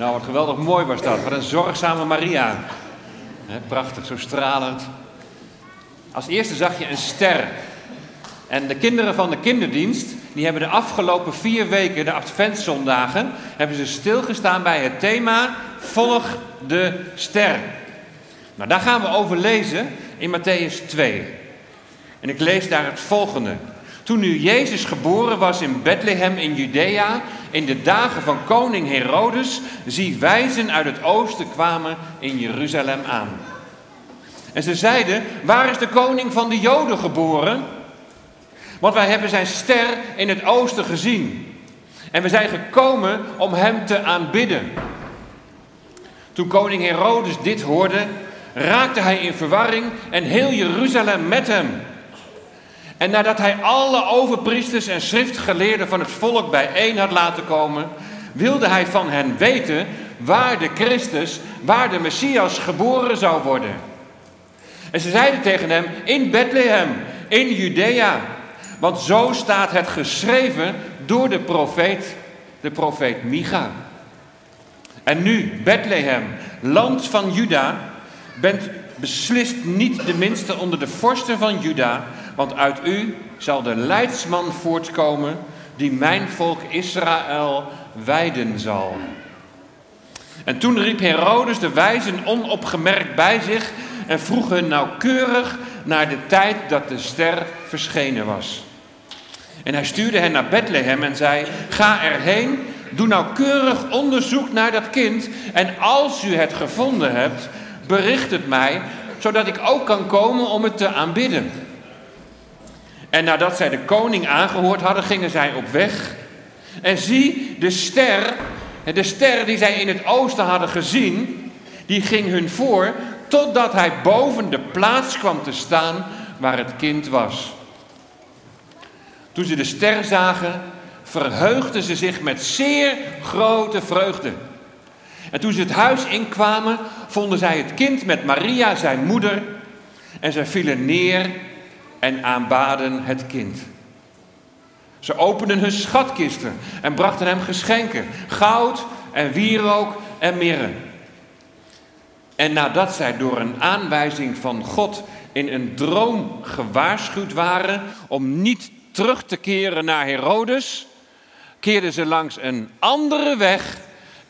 Nou, wat geweldig mooi was dat. Wat een zorgzame Maria. prachtig, zo stralend. Als eerste zag je een ster. En de kinderen van de kinderdienst, die hebben de afgelopen vier weken, de adventszondagen, hebben ze stilgestaan bij het thema Volg de ster. Nou, daar gaan we over lezen in Matthäus 2. En ik lees daar het volgende. Toen nu Jezus geboren was in Bethlehem in Judea, in de dagen van koning Herodes, zie wijzen uit het oosten kwamen in Jeruzalem aan. En ze zeiden, waar is de koning van de Joden geboren? Want wij hebben zijn ster in het oosten gezien. En we zijn gekomen om hem te aanbidden. Toen koning Herodes dit hoorde, raakte hij in verwarring en heel Jeruzalem met hem. En nadat hij alle overpriesters en schriftgeleerden van het volk bijeen had laten komen, wilde hij van hen weten waar de Christus, waar de Messias geboren zou worden. En ze zeiden tegen hem, in Bethlehem, in Judea. Want zo staat het geschreven door de profeet, de profeet Micha. En nu, Bethlehem, land van Juda, bent beslist niet de minste onder de vorsten van Juda, want uit u zal de leidsman voortkomen die mijn volk Israël wijden zal. En toen riep Herodes de wijzen onopgemerkt bij zich en vroeg hun nauwkeurig naar de tijd dat de ster verschenen was. En hij stuurde hen naar Bethlehem en zei: Ga erheen, doe nauwkeurig onderzoek naar dat kind. En als u het gevonden hebt, bericht het mij, zodat ik ook kan komen om het te aanbidden. En nadat zij de koning aangehoord hadden, gingen zij op weg. En zie, de ster, de ster die zij in het oosten hadden gezien, die ging hun voor totdat hij boven de plaats kwam te staan waar het kind was. Toen ze de ster zagen, verheugden ze zich met zeer grote vreugde. En toen ze het huis inkwamen, vonden zij het kind met Maria, zijn moeder, en zij vielen neer en aanbaden het kind. Ze openden hun schatkisten en brachten hem geschenken: goud en wierook en mirre. En nadat zij door een aanwijzing van God in een droom gewaarschuwd waren om niet terug te keren naar Herodes, keerden ze langs een andere weg,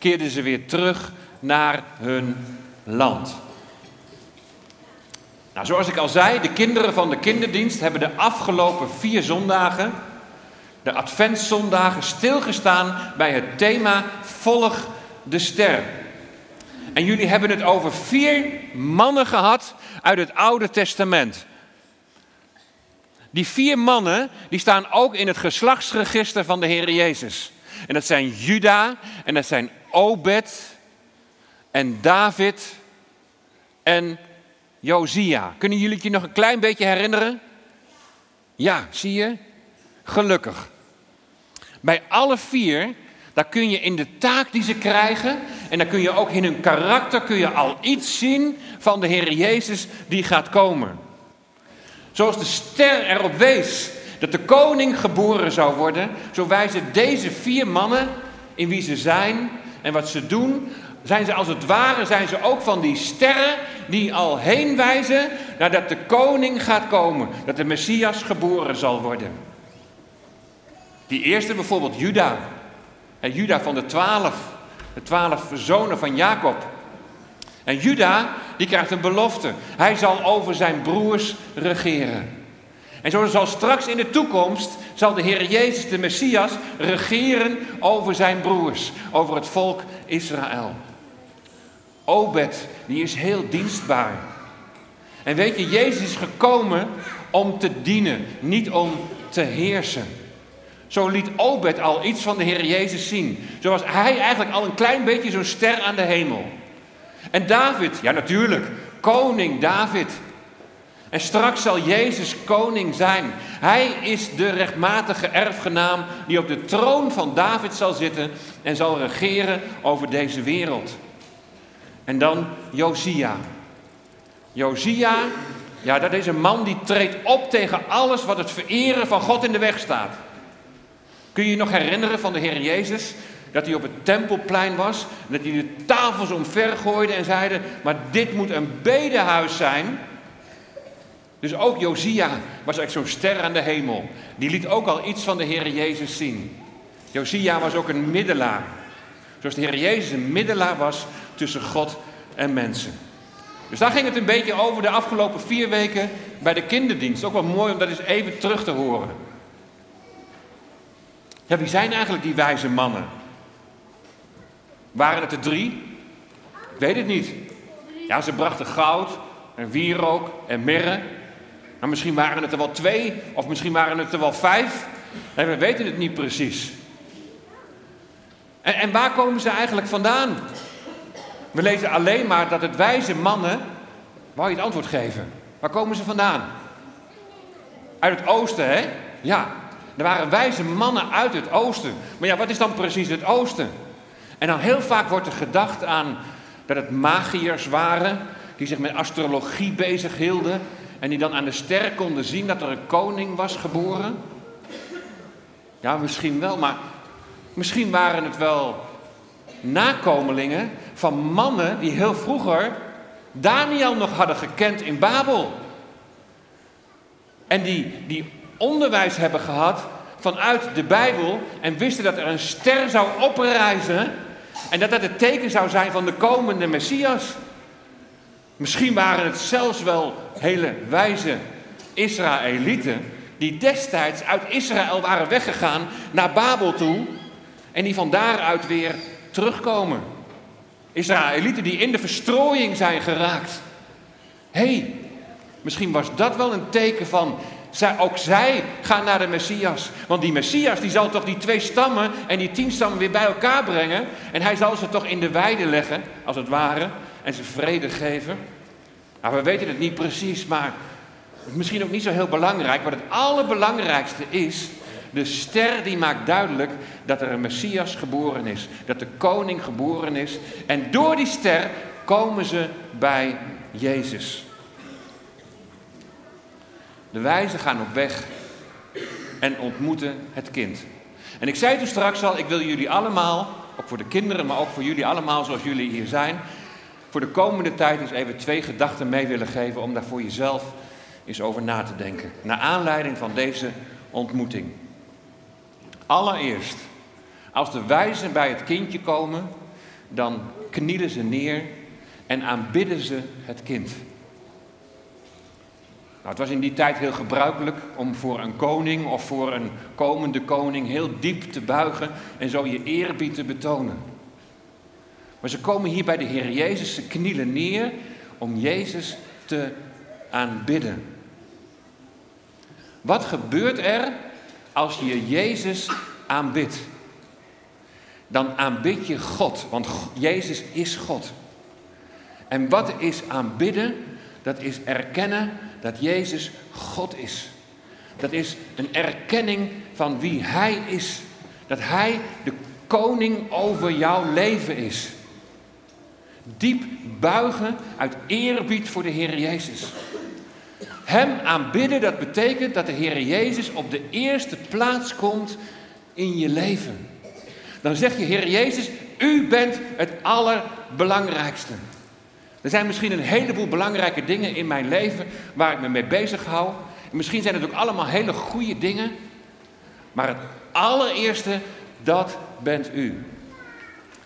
keerden ze weer terug naar hun land. Nou, zoals ik al zei, de kinderen van de kinderdienst hebben de afgelopen vier zondagen, de adventszondagen, stilgestaan bij het thema Volg de ster. En jullie hebben het over vier mannen gehad uit het Oude Testament. Die vier mannen, die staan ook in het geslachtsregister van de Heer Jezus. En dat zijn Juda, en dat zijn Obed, en David, en Josia. Kunnen jullie het je nog een klein beetje herinneren? Ja, zie je? Gelukkig. Bij alle vier, daar kun je in de taak die ze krijgen en dan kun je ook in hun karakter kun je al iets zien van de Heer Jezus die gaat komen. Zoals de ster erop wees dat de koning geboren zou worden, zo wijzen deze vier mannen in wie ze zijn en wat ze doen, zijn ze als het ware, zijn ze ook van die sterren die al heen wijzen nadat de koning gaat komen, dat de Messias geboren zal worden. Die eerste bijvoorbeeld Juda, Juda van de twaalf, de twaalf zonen van Jacob. En Juda, die krijgt een belofte. Hij zal over zijn broers regeren. En zo zal straks in de toekomst, zal de Heer Jezus, de Messias, regeren over zijn broers, over het volk Israël. Obed, die is heel dienstbaar. En weet je, Jezus is gekomen om te dienen, niet om te heersen. Zo liet Obed al iets van de Heer Jezus zien. Zo was hij eigenlijk al een klein beetje zo'n ster aan de hemel. En David, ja natuurlijk, koning David. En straks zal Jezus koning zijn. Hij is de rechtmatige erfgenaam die op de troon van David zal zitten en zal regeren over deze wereld. En dan Josia. Josia, ja, dat is een man die treedt op tegen alles wat het vereren van God in de weg staat. Kun je je nog herinneren van de Heer Jezus? Dat hij op het tempelplein was. Dat hij de tafels omver gooide en zeiden: Maar dit moet een bedehuis zijn. Dus ook Josia was eigenlijk zo'n ster aan de hemel. Die liet ook al iets van de Heer Jezus zien. Josia was ook een middelaar. Zoals de Heer Jezus een middelaar was tussen God en mensen. Dus daar ging het een beetje over de afgelopen vier weken bij de kinderdienst. Ook wel mooi om dat eens even terug te horen. Ja, wie zijn eigenlijk die wijze mannen? Waren het er drie? Ik weet het niet. Ja, ze brachten goud en wierook en mirre. Maar misschien waren het er wel twee, of misschien waren het er wel vijf. We weten het niet precies. En, en waar komen ze eigenlijk vandaan? We lezen alleen maar dat het wijze mannen. Wou je het antwoord geven? Waar komen ze vandaan? Uit het oosten, hè? Ja, er waren wijze mannen uit het oosten. Maar ja, wat is dan precies het oosten? En dan heel vaak wordt er gedacht aan dat het magiërs waren. die zich met astrologie bezig hielden. En die dan aan de ster konden zien dat er een koning was geboren. Ja, misschien wel, maar misschien waren het wel nakomelingen van mannen die heel vroeger Daniel nog hadden gekend in Babel. En die, die onderwijs hebben gehad vanuit de Bijbel en wisten dat er een ster zou oprijzen en dat dat het teken zou zijn van de komende Messias. Misschien waren het zelfs wel hele wijze Israëlieten die destijds uit Israël waren weggegaan naar Babel toe en die van daaruit weer terugkomen. Israëlieten die in de verstrooiing zijn geraakt. Hé, hey, misschien was dat wel een teken van, zij, ook zij gaan naar de Messias. Want die Messias die zal toch die twee stammen en die tien stammen weer bij elkaar brengen. En hij zal ze toch in de weide leggen, als het ware, en ze vrede geven. Nou, we weten het niet precies, maar misschien ook niet zo heel belangrijk. Wat het allerbelangrijkste is, de ster die maakt duidelijk dat er een Messias geboren is. Dat de koning geboren is. En door die ster komen ze bij Jezus. De wijzen gaan op weg en ontmoeten het kind. En ik zei toen straks al, ik wil jullie allemaal, ook voor de kinderen, maar ook voor jullie allemaal zoals jullie hier zijn, voor de komende tijd eens even twee gedachten mee willen geven om daar voor jezelf eens over na te denken. Naar aanleiding van deze ontmoeting. Allereerst, als de wijzen bij het kindje komen, dan knielen ze neer en aanbidden ze het kind. Nou, het was in die tijd heel gebruikelijk om voor een koning of voor een komende koning heel diep te buigen en zo je eerbied te betonen. Maar ze komen hier bij de Heer Jezus, ze knielen neer om Jezus te aanbidden. Wat gebeurt er als je Jezus aanbidt? Dan aanbid je God, want Jezus is God. En wat is aanbidden? Dat is erkennen dat Jezus God is. Dat is een erkenning van wie Hij is. Dat Hij de koning over jouw leven is. Diep buigen uit eerbied voor de Heer Jezus. Hem aanbidden, dat betekent dat de Heer Jezus op de eerste plaats komt in je leven. Dan zeg je, Heer Jezus, u bent het allerbelangrijkste. Er zijn misschien een heleboel belangrijke dingen in mijn leven waar ik me mee bezig hou. En misschien zijn het ook allemaal hele goede dingen. Maar het allereerste, dat bent u.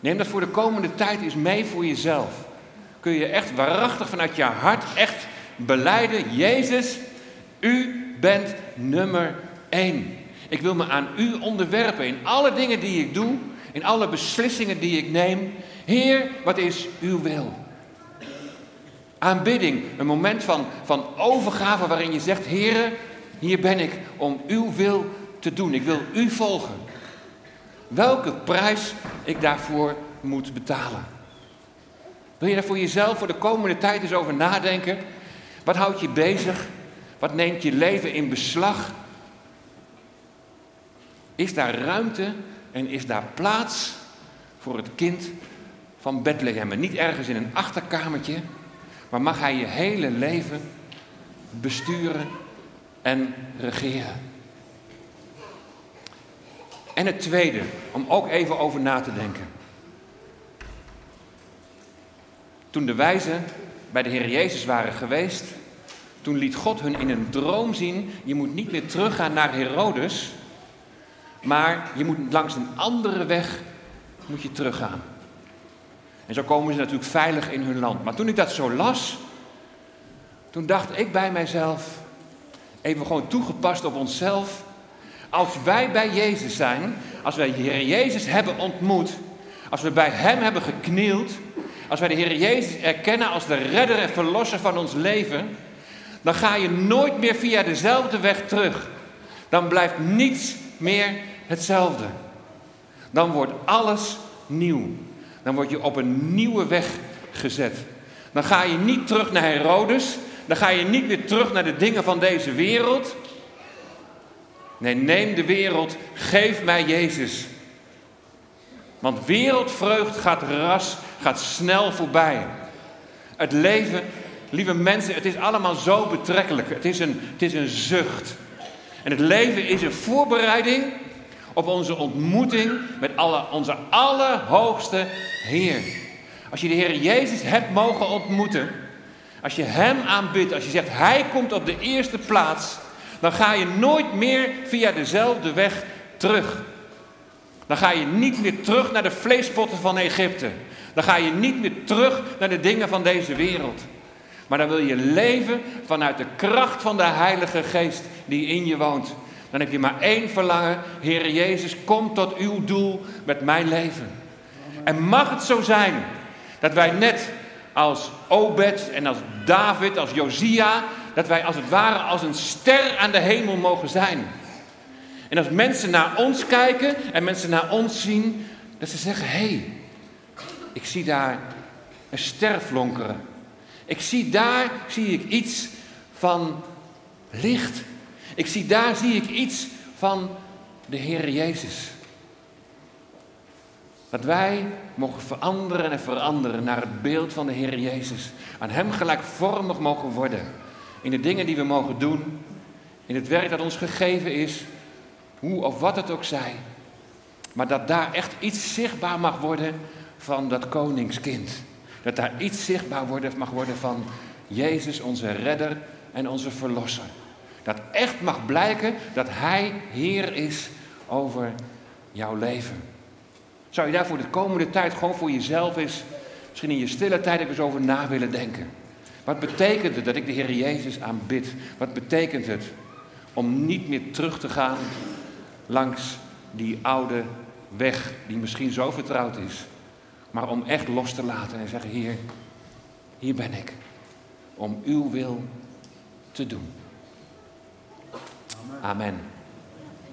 Neem dat voor de komende tijd eens mee voor jezelf. Kun je echt waarachtig vanuit je hart echt beleiden, Jezus, u bent nummer één. Ik wil me aan u onderwerpen in alle dingen die ik doe, in alle beslissingen die ik neem. Heer, wat is uw wil? Aanbidding, een moment van, van overgave waarin je zegt, Heer, hier ben ik om uw wil te doen. Ik wil u volgen. Welke prijs ik daarvoor moet betalen. Wil je daar voor jezelf voor de komende tijd eens over nadenken? Wat houdt je bezig? Wat neemt je leven in beslag? Is daar ruimte en is daar plaats voor het kind van Bethlehem? Niet ergens in een achterkamertje, maar mag hij je hele leven besturen en regeren. En het tweede, om ook even over na te denken. Toen de wijzen bij de Heer Jezus waren geweest, toen liet God hun in een droom zien: je moet niet meer teruggaan naar Herodes, maar je moet langs een andere weg moet je teruggaan. En zo komen ze natuurlijk veilig in hun land. Maar toen ik dat zo las, toen dacht ik bij mijzelf, even gewoon toegepast op onszelf, als wij bij Jezus zijn, als wij de Heer Jezus hebben ontmoet, als we bij Hem hebben geknield, als wij de Heer Jezus erkennen als de redder en verlosser van ons leven, dan ga je nooit meer via dezelfde weg terug. Dan blijft niets meer hetzelfde. Dan wordt alles nieuw. Dan word je op een nieuwe weg gezet. Dan ga je niet terug naar Herodes. Dan ga je niet meer terug naar de dingen van deze wereld. Nee, neem de wereld, geef mij Jezus. Want wereldvreugd gaat ras, gaat snel voorbij. Het leven, lieve mensen, het is allemaal zo betrekkelijk. Het is een, het is een zucht. En het leven is een voorbereiding op onze ontmoeting met alle, onze allerhoogste Heer. Als je de Heer Jezus hebt mogen ontmoeten, als je Hem aanbidt, als je zegt Hij komt op de eerste plaats, dan ga je nooit meer via dezelfde weg terug. Dan ga je niet meer terug naar de vleespotten van Egypte. Dan ga je niet meer terug naar de dingen van deze wereld. Maar dan wil je leven vanuit de kracht van de Heilige Geest die in je woont. Dan heb je maar één verlangen. Heer Jezus, kom tot uw doel met mijn leven. En mag het zo zijn dat wij net als Obed en als David, als Josia, dat wij als het ware als een ster aan de hemel mogen zijn. En als mensen naar ons kijken en mensen naar ons zien, dat ze zeggen: hé, hey, ik zie daar een ster flonkeren. Ik zie daar zie ik iets van licht. Ik zie daar zie ik iets van de Heer Jezus. Dat wij mogen veranderen en veranderen naar het beeld van de Heer Jezus. Aan Hem gelijkvormig mogen worden. In de dingen die we mogen doen. In het werk dat ons gegeven is. Hoe of wat het ook zij. Maar dat daar echt iets zichtbaar mag worden van dat koningskind. Dat daar iets zichtbaar worden, mag worden van Jezus, onze redder en onze verlosser. Dat echt mag blijken dat Hij Heer is over jouw leven. Zou je daar voor de komende tijd gewoon voor jezelf eens, misschien in je stille tijd eens over na willen denken? Wat betekent het dat ik de Heer Jezus aanbid? Wat betekent het om niet meer terug te gaan langs die oude weg die misschien zo vertrouwd is, maar om echt los te laten en zeggen: Heer, hier ben ik om uw wil te doen. Amen.